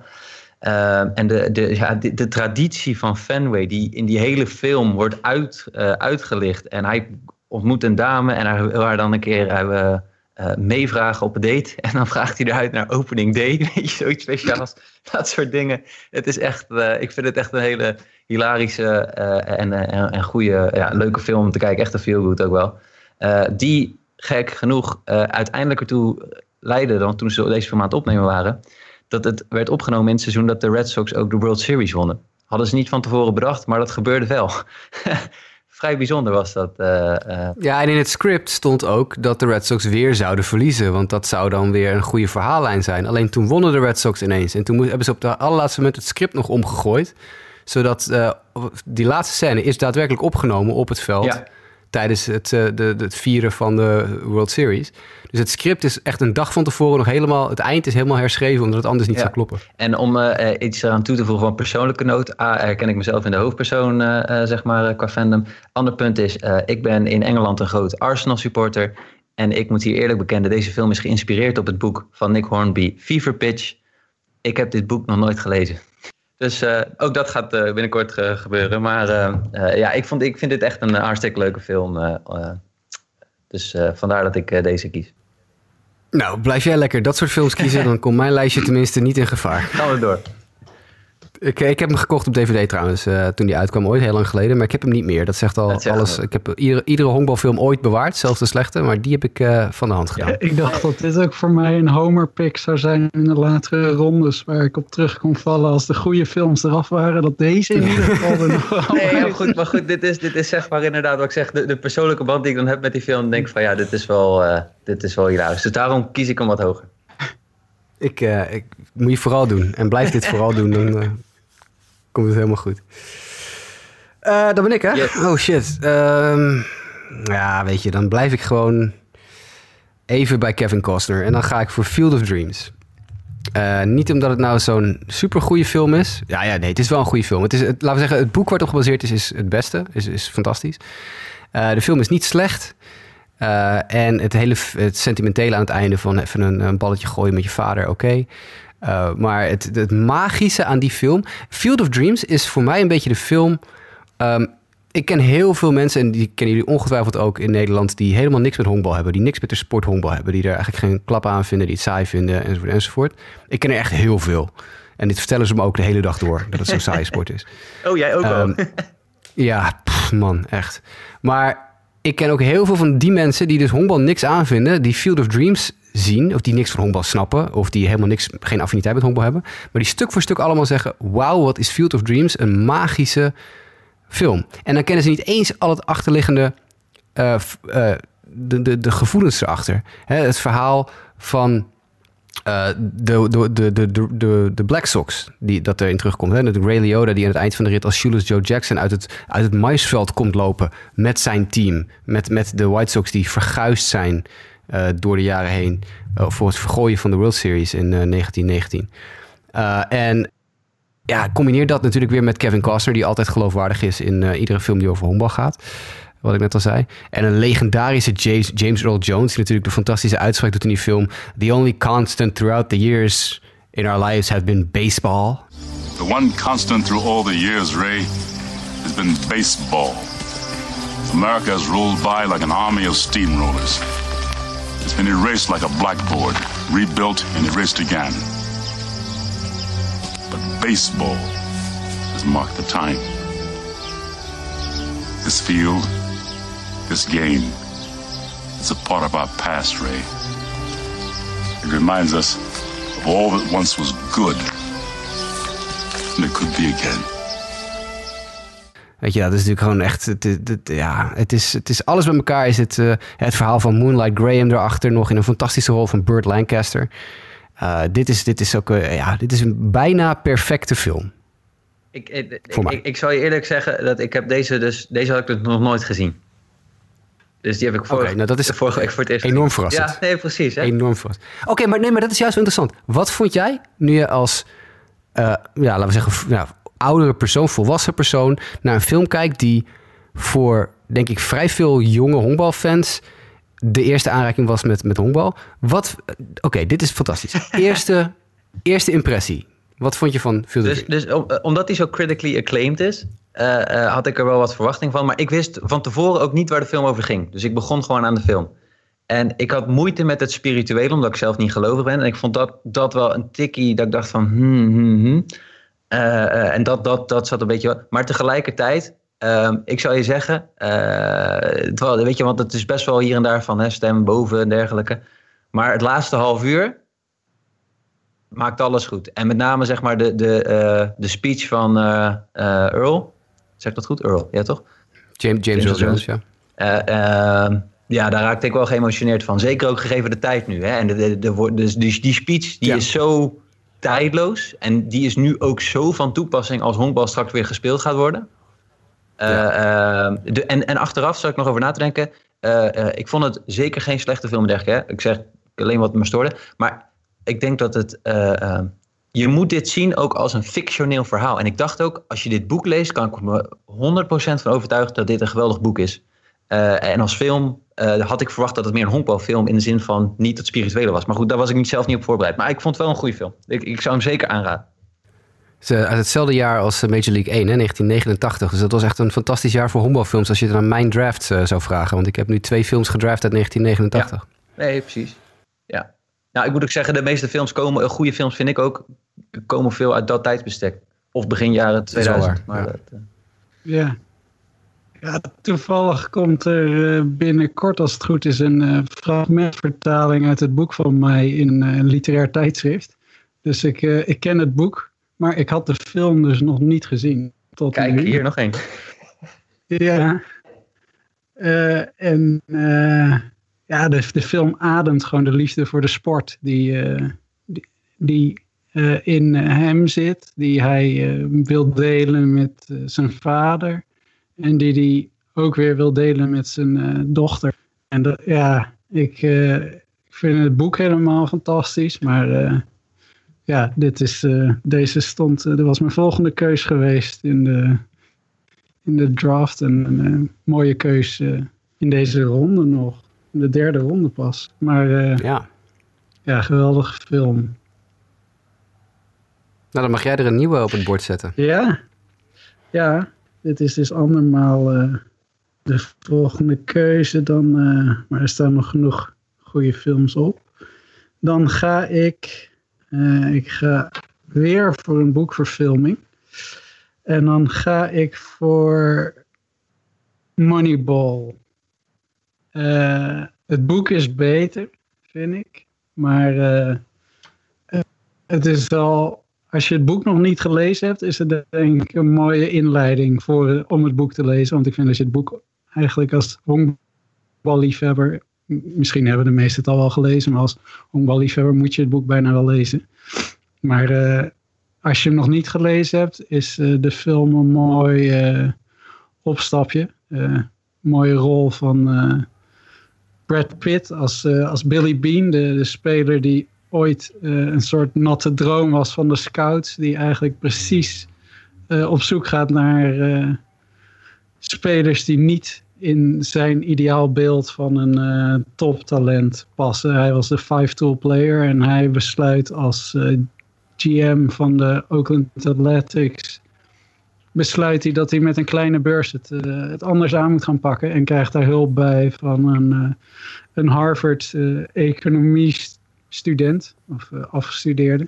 en de, de, ja, de, traditie van Fenway, die in die hele film wordt uit, uitgelicht. En hij ontmoet een dame en hij wil haar dan een keer uh, meevragen op een date. En dan vraagt hij eruit naar opening day. Weet je, zoiets speciaals. dat soort dingen. Het is echt, uh, ik vind het echt een hele hilarische uh, en, en, en goede, ja, leuke film om te kijken. Echt een feel good ook wel. die gek genoeg uiteindelijk ertoe leidde, dan toen ze deze film aan het opnemen waren, dat het werd opgenomen in het seizoen dat de Red Sox ook de World Series wonnen. Hadden ze niet van tevoren bedacht, maar dat gebeurde wel. Vrij bijzonder was dat. Uh, Ja, en in het script stond ook dat de Red Sox weer zouden verliezen. Want dat zou dan weer een goede verhaallijn zijn. Alleen toen wonnen de Red Sox ineens. En toen hebben ze op de allerlaatste moment het script nog omgegooid. Zodat uh, die laatste scène is daadwerkelijk opgenomen op het veld. Ja tijdens het, de, het vieren van de World Series. Dus het script is echt een dag van tevoren nog helemaal... Het eind is helemaal herschreven, omdat het anders niet zou kloppen. En om uh, iets eraan toe te voegen van persoonlijke noot... A, herken ik mezelf in de hoofdpersoon, uh, zeg maar, qua fandom. Ander punt is, ik ben in Engeland een groot Arsenal supporter... En ik moet hier eerlijk bekennen, deze film is geïnspireerd op het boek van Nick Hornby, Fever Pitch. Ik heb dit boek nog nooit gelezen. Dus uh, ook dat gaat uh, binnenkort uh, gebeuren. Maar ja, ik, vond, ik vind dit echt een hartstikke leuke film. dus vandaar dat ik deze kies. Nou, blijf jij lekker dat soort films kiezen, dan komt mijn lijstje tenminste niet in gevaar. Gaan we door. Ik, ik heb hem gekocht op DVD trouwens, uh, toen die uitkwam ooit, heel lang geleden. Maar ik heb hem niet meer. Dat zegt al alles. Ik heb iedere, iedere honkbalfilm ooit bewaard, zelfs de slechte. Maar die heb ik uh, van de hand gedaan. Ja, ik dacht dat dit ook voor mij een homer-pick zou zijn in de latere rondes. Waar ik op terug kon vallen als de goede films eraf waren. Dat deze in ieder geval er nog Nee, ja, goed, maar goed, dit is, dit is zeg maar inderdaad wat ik zeg. De, de, persoonlijke band die ik dan heb met die film. denk van ja, dit is wel, uh, dit is wel hilarisch. Dus daarom kies ik hem wat hoger. Ik, ik moet je vooral doen. En blijf dit vooral doen. Dan komt het helemaal goed. Uh, dan ben ik, hè? Oh shit. Um, ja, weet je, dan blijf ik gewoon even bij Kevin Costner. En dan ga ik voor Field of Dreams. Uh, niet omdat het nou zo'n super goede film is. Ja, ja, nee, het is wel een goede film. Het is, het, laten we zeggen, het boek waar het op gebaseerd is, is het beste. Is, is fantastisch. Uh, de film is niet slecht. Uh, en het hele het sentimentele aan het einde van even een, een balletje gooien met je vader, oké. Okay. Uh, maar het, het, magische aan die film. Field of Dreams is voor mij een beetje de film. Um, ik ken heel veel mensen, en die kennen jullie ongetwijfeld ook in Nederland, die helemaal niks met honkbal hebben, die niks met de sport honkbal hebben, die er eigenlijk geen klap aan vinden, die het saai vinden, enzovoort, enzovoort. Ik ken er echt heel veel. En dit vertellen ze me ook de hele dag door, dat het zo'n saaie sport is. Oh, jij ook um, wel? ja, pff, man, echt. Maar ik ken ook heel veel van die mensen die dus honkbal niks aanvinden, die Field of Dreams zien, of die niks van honkbal snappen, of die helemaal niks, geen affiniteit met honkbal hebben, maar die stuk voor stuk allemaal zeggen: Wauw, wat is Field of Dreams een magische film. En dan kennen ze niet eens al het achterliggende, uh, uh, de, de, de gevoelens erachter. Hè, het verhaal van uh, de, de, de, de, de, Black Sox, die, dat erin terugkomt. Hè? De Ray Liotta die aan het eind van de rit als Shoeless Joe Jackson uit het, uit het maisveld komt lopen met zijn team. Met, met de White Sox die verguisd zijn uh, door de jaren heen uh, voor het vergooien van de World Series in 1919. en ja, combineer dat natuurlijk weer met Kevin Costner, die altijd geloofwaardig is in iedere film die over honkbal gaat wat ik net al zei. En een legendarische James, James Earl Jones, die natuurlijk de fantastische uitspraak doet in die film. The only constant throughout the years in our lives have been baseball. The one constant through all the years, Ray, has been baseball. America has rolled by like an army of steamrollers. It's been erased like a blackboard, rebuilt and erased again. But baseball has marked the time. This field This game is a part of our past, Ray. It reminds us of all that once was good. And it could be again. Weet je, dat is natuurlijk gewoon echt. Het, het, het, ja, het, is, het is alles bij elkaar. Is het, uh, het verhaal van Moonlight Graham erachter nog in een fantastische rol van Burt Lancaster. Uh, dit, is, dit is ook uh, ja, dit is een bijna perfecte film. Ik, ik, ik, ik, zal je eerlijk zeggen dat ik heb deze dus deze had ik nog nooit gezien. Dus die heb ik vorige, okay, nou dat is vorige week voor het eerst Enorm verrassend. Ja, nee, precies. Hè? Enorm verrassend. Oké, maar, nee, maar dat is juist interessant. Wat vond jij nu je als, uh, ja, laten we zeggen, ja, oudere persoon, volwassen persoon, naar een film kijkt die voor, denk ik, vrij veel jonge honkbalfans de eerste aanraking was met, met honkbal. Wat, oké, okay, dit is fantastisch. Eerste, eerste impressie. Wat vond je van Field Dus, dus omdat hij zo critically acclaimed is, uh, uh, had ik er wel wat verwachting van. Maar ik wist van tevoren ook niet waar de film over ging. Dus ik begon gewoon aan de film. En ik had moeite met het spirituele, omdat ik zelf niet gelovig ben. En ik vond dat, dat wel een tikkie, dat ik dacht van... Hmm, hmm, hmm. Uh, en dat, dat, dat zat een beetje... Maar tegelijkertijd, ehm, ik zou je zeggen... Terwijl, weet je, want het is best wel hier en daar van hè, stem boven en dergelijke. Maar het laatste half uur maakt alles goed. En met name zeg maar de, de, de speech van Earl... Zeg ik dat goed? Earl, ja toch? James, James, James Jones, ja. Uh, uh, ja, daar raakte ik wel geëmotioneerd van. Zeker ook gegeven de tijd nu. Hè? En de, de, de, dus die, die speech die ja. is zo tijdloos. En die is nu ook zo van toepassing als honkbal straks weer gespeeld gaat worden. Uh, ja. de, en, en achteraf zou ik nog over na te denken. ik vond het zeker geen slechte film, dergelijke. Hè? Ik zeg alleen wat me stoorde. Maar ik denk dat het je moet dit zien ook als een fictioneel verhaal. En ik dacht ook, als je dit boek leest, kan ik me 100% van overtuigen dat dit een geweldig boek is. Uh, en als film uh, had ik verwacht dat het meer een honkbalfilm in de zin van niet het spirituele was. Maar goed, daar was ik niet zelf niet op voorbereid. Maar ik vond het wel een goede film. Ik, ik zou hem zeker aanraden. Het is uit hetzelfde jaar als Major League 1, hè, 1989. Dus dat was echt een fantastisch jaar voor honkbalfilms als je het aan mijn draft uh, zou vragen. Want ik heb nu twee films gedraft uit 1989. Ja. Nee, precies. Ja. Nou, ik moet ook zeggen, de meeste films komen, goede films vind ik ook, komen veel uit dat tijdsbestek. Of begin jaren 2000. Maar ja. ja. Ja, toevallig komt er eh, binnenkort, als het goed is, een uh, fragmentvertaling uit het boek van mij in uh, een literair tijdschrift. Dus ik, ik ken het boek, maar ik had de film dus nog niet gezien. Tot Kijk, hier nog één. Ja. en ja, de, de film ademt gewoon de liefde voor de sport die, die, die in hem zit, die hij wil delen met zijn vader. En die hij ook weer wil delen met zijn dochter. En dat, ja, ik, ik vind het boek helemaal fantastisch. Maar ja, dit is, deze stond, dat was mijn volgende keus geweest in de, in de draft. En een mooie keus in deze ronde nog. In de derde ronde pas. Maar ja. ja, geweldige film. Nou, dan mag jij er een nieuwe op het bord zetten. Ja, ja. Dit is dus andermaal uh, de volgende keuze. Dan, uh, maar er staan nog genoeg goede films op. Dan ga ik, uh, ik ga weer voor een boekverfilming. En dan ga ik voor Moneyball. het boek is beter, vind ik. Maar het is wel als je het boek nog niet gelezen hebt, is het denk ik een mooie inleiding voor, om het boek te lezen. Want ik vind dat je het boek eigenlijk als honkballiefhebber, misschien hebben de meesten het al wel gelezen, maar als honkballiefhebber moet je het boek bijna wel lezen. Maar uh, als je hem nog niet gelezen hebt, is uh, de film een mooi uh, opstapje. mooie rol van Brad Pitt als, als Billy Bean, de speler die ooit uh, een soort natte droom was van de scouts. Die eigenlijk precies uh, op zoek gaat naar uh, spelers die niet in zijn ideaalbeeld van een toptalent passen. Hij was de five-tool player en hij besluit als GM van de Oakland Athletics besluit hij dat hij met een kleine beurs het, uh, het anders aan moet gaan pakken. En krijgt daar hulp bij van een, uh, een Harvard uh, economist student of uh, afgestudeerde.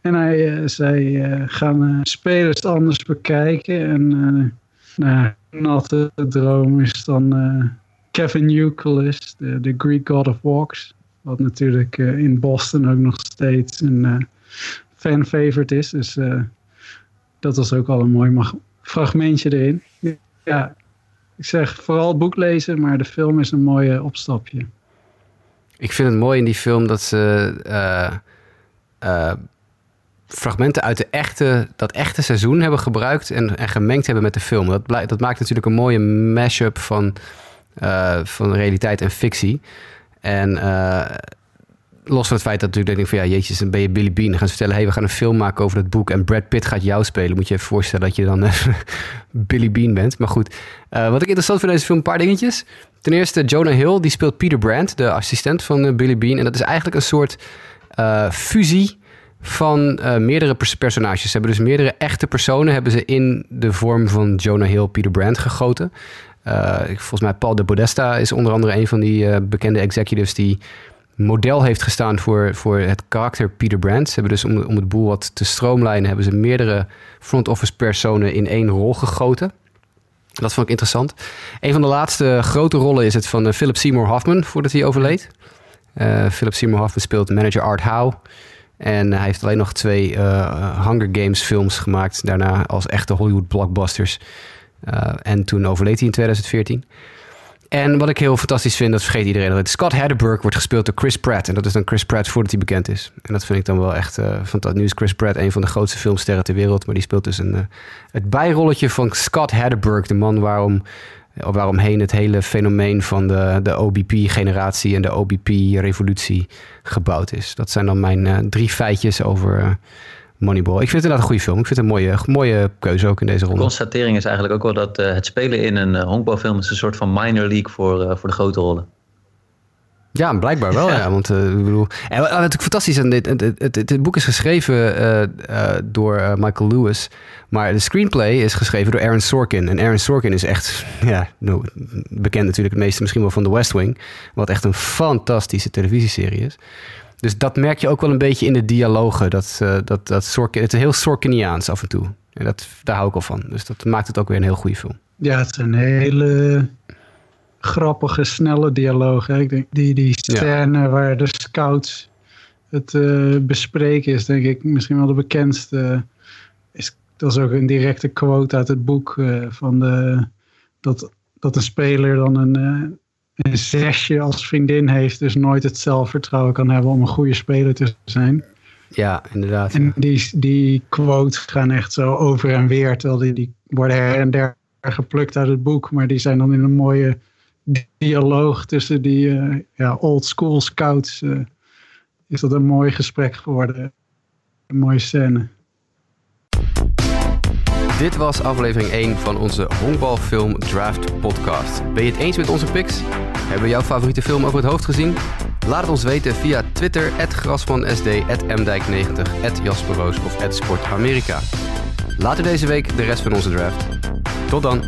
En hij uh, zei, uh, gaan spelers anders bekijken. En nou, natte droom is dan Kevin Euclid, de, Greek God of Walks. Wat natuurlijk in Boston ook nog steeds een fan favorite is. Dus dat was ook al een mooi fragmentje erin. Ja, ik zeg vooral het boek lezen, maar de film is een mooie opstapje. Ik vind het mooi in die film dat ze uh, uh, fragmenten uit de echte, dat echte seizoen hebben gebruikt en, en gemengd hebben met de film. Dat, dat maakt natuurlijk een mooie mashup van, uh, van realiteit en fictie. En los van het feit dat natuurlijk denk ik van ja, jeetjes, dan ben je Billy Bean. Dan gaan ze vertellen, hey, we gaan een film maken over dat boek en Brad Pitt gaat jou spelen. Moet je even voorstellen dat je dan Billy Bean bent. Maar goed, wat ik interessant vind in deze film, een paar dingetjes. Ten eerste, Jonah Hill, die speelt Peter Brandt, de assistent van uh, Billy Bean. En dat is eigenlijk een soort uh, fusie van meerdere pers personages. Ze hebben dus meerdere echte personen hebben ze in de vorm van Jonah Hill, Peter Brandt gegoten. volgens mij Paul de Podesta is onder andere een van die bekende executives die model heeft gestaan voor, voor het karakter Peter Brandt. Ze hebben dus om, om het boel wat te stroomlijnen, hebben ze meerdere front office personen in één rol gegoten. Dat vond ik interessant. Een van de laatste grote rollen is het van uh, Philip Seymour Hoffman, voordat hij overleed. Uh, Philip Seymour Hoffman speelt manager Art Howe. En hij heeft alleen nog twee uh, Hunger Games films gemaakt. Daarna als echte Hollywood blockbusters. en toen overleed hij in 2014. En wat ik heel fantastisch vind, dat vergeet iedereen altijd. Scott Hedderberg wordt gespeeld door Chris Pratt. En dat is dan Chris Pratt voordat hij bekend is. En dat vind ik dan wel echt uh, fantastisch. Nu is Chris Pratt een van de grootste filmsterren ter wereld. Maar die speelt dus een, uh, het bijrolletje van Scott Hedderberg. De man waarom, uh, waaromheen het hele fenomeen van de, de OBP-generatie en de OBP-revolutie gebouwd is. Dat zijn dan mijn drie feitjes over Moneyball. Ik vind het inderdaad een goede film. Ik vind het een mooie, mooie keuze ook in deze ronde. De constatering is eigenlijk ook wel dat uh, het spelen in een uh, honkbalfilm is een soort van minor league voor, uh, voor de grote rollen. Ja, blijkbaar wel. ja. want uh, ik bedoel, en wat natuurlijk fantastisch is, dit, het, het, het, boek is geschreven door Michael Lewis, maar de screenplay is geschreven door Aaron Sorkin. En Aaron Sorkin is echt, ja, nou, bekend natuurlijk het meeste misschien wel van The West Wing, wat echt een fantastische televisieserie is. Dus dat merk je ook wel een beetje in de dialogen. Dat, uh, dat, dat Sorkin, het is heel Sorkiniaans af en toe. En dat, daar hou ik al van. Dus dat maakt het ook weer een heel goede film. Ja, het is een hele grappige, snelle dialoog. Hè? Ik denk, die, die scène waar de scouts het uh, bespreken is, denk ik, misschien wel de bekendste. Is, dat is ook een directe quote uit het boek uh, van de, dat, dat een speler dan een, een zesje als vriendin heeft, dus nooit het zelfvertrouwen kan hebben om een goede speler te zijn. Ja, inderdaad. En die, die quotes gaan echt zo over en weer, terwijl die, die worden her en der geplukt uit het boek, maar die zijn dan in een mooie dialoog tussen die uh, ja, old school scouts. Uh, is dat een mooi gesprek geworden. Een mooie scène. Dit was aflevering 1 van onze Honkbalfilm Draft podcast. Ben je het eens met onze picks? Hebben we jouw favoriete film over het hoofd gezien? Laat het ons weten via Twitter, grasmansd, mdijk90, jasperroos of sportamerika. Later deze week de rest van onze draft. Tot dan!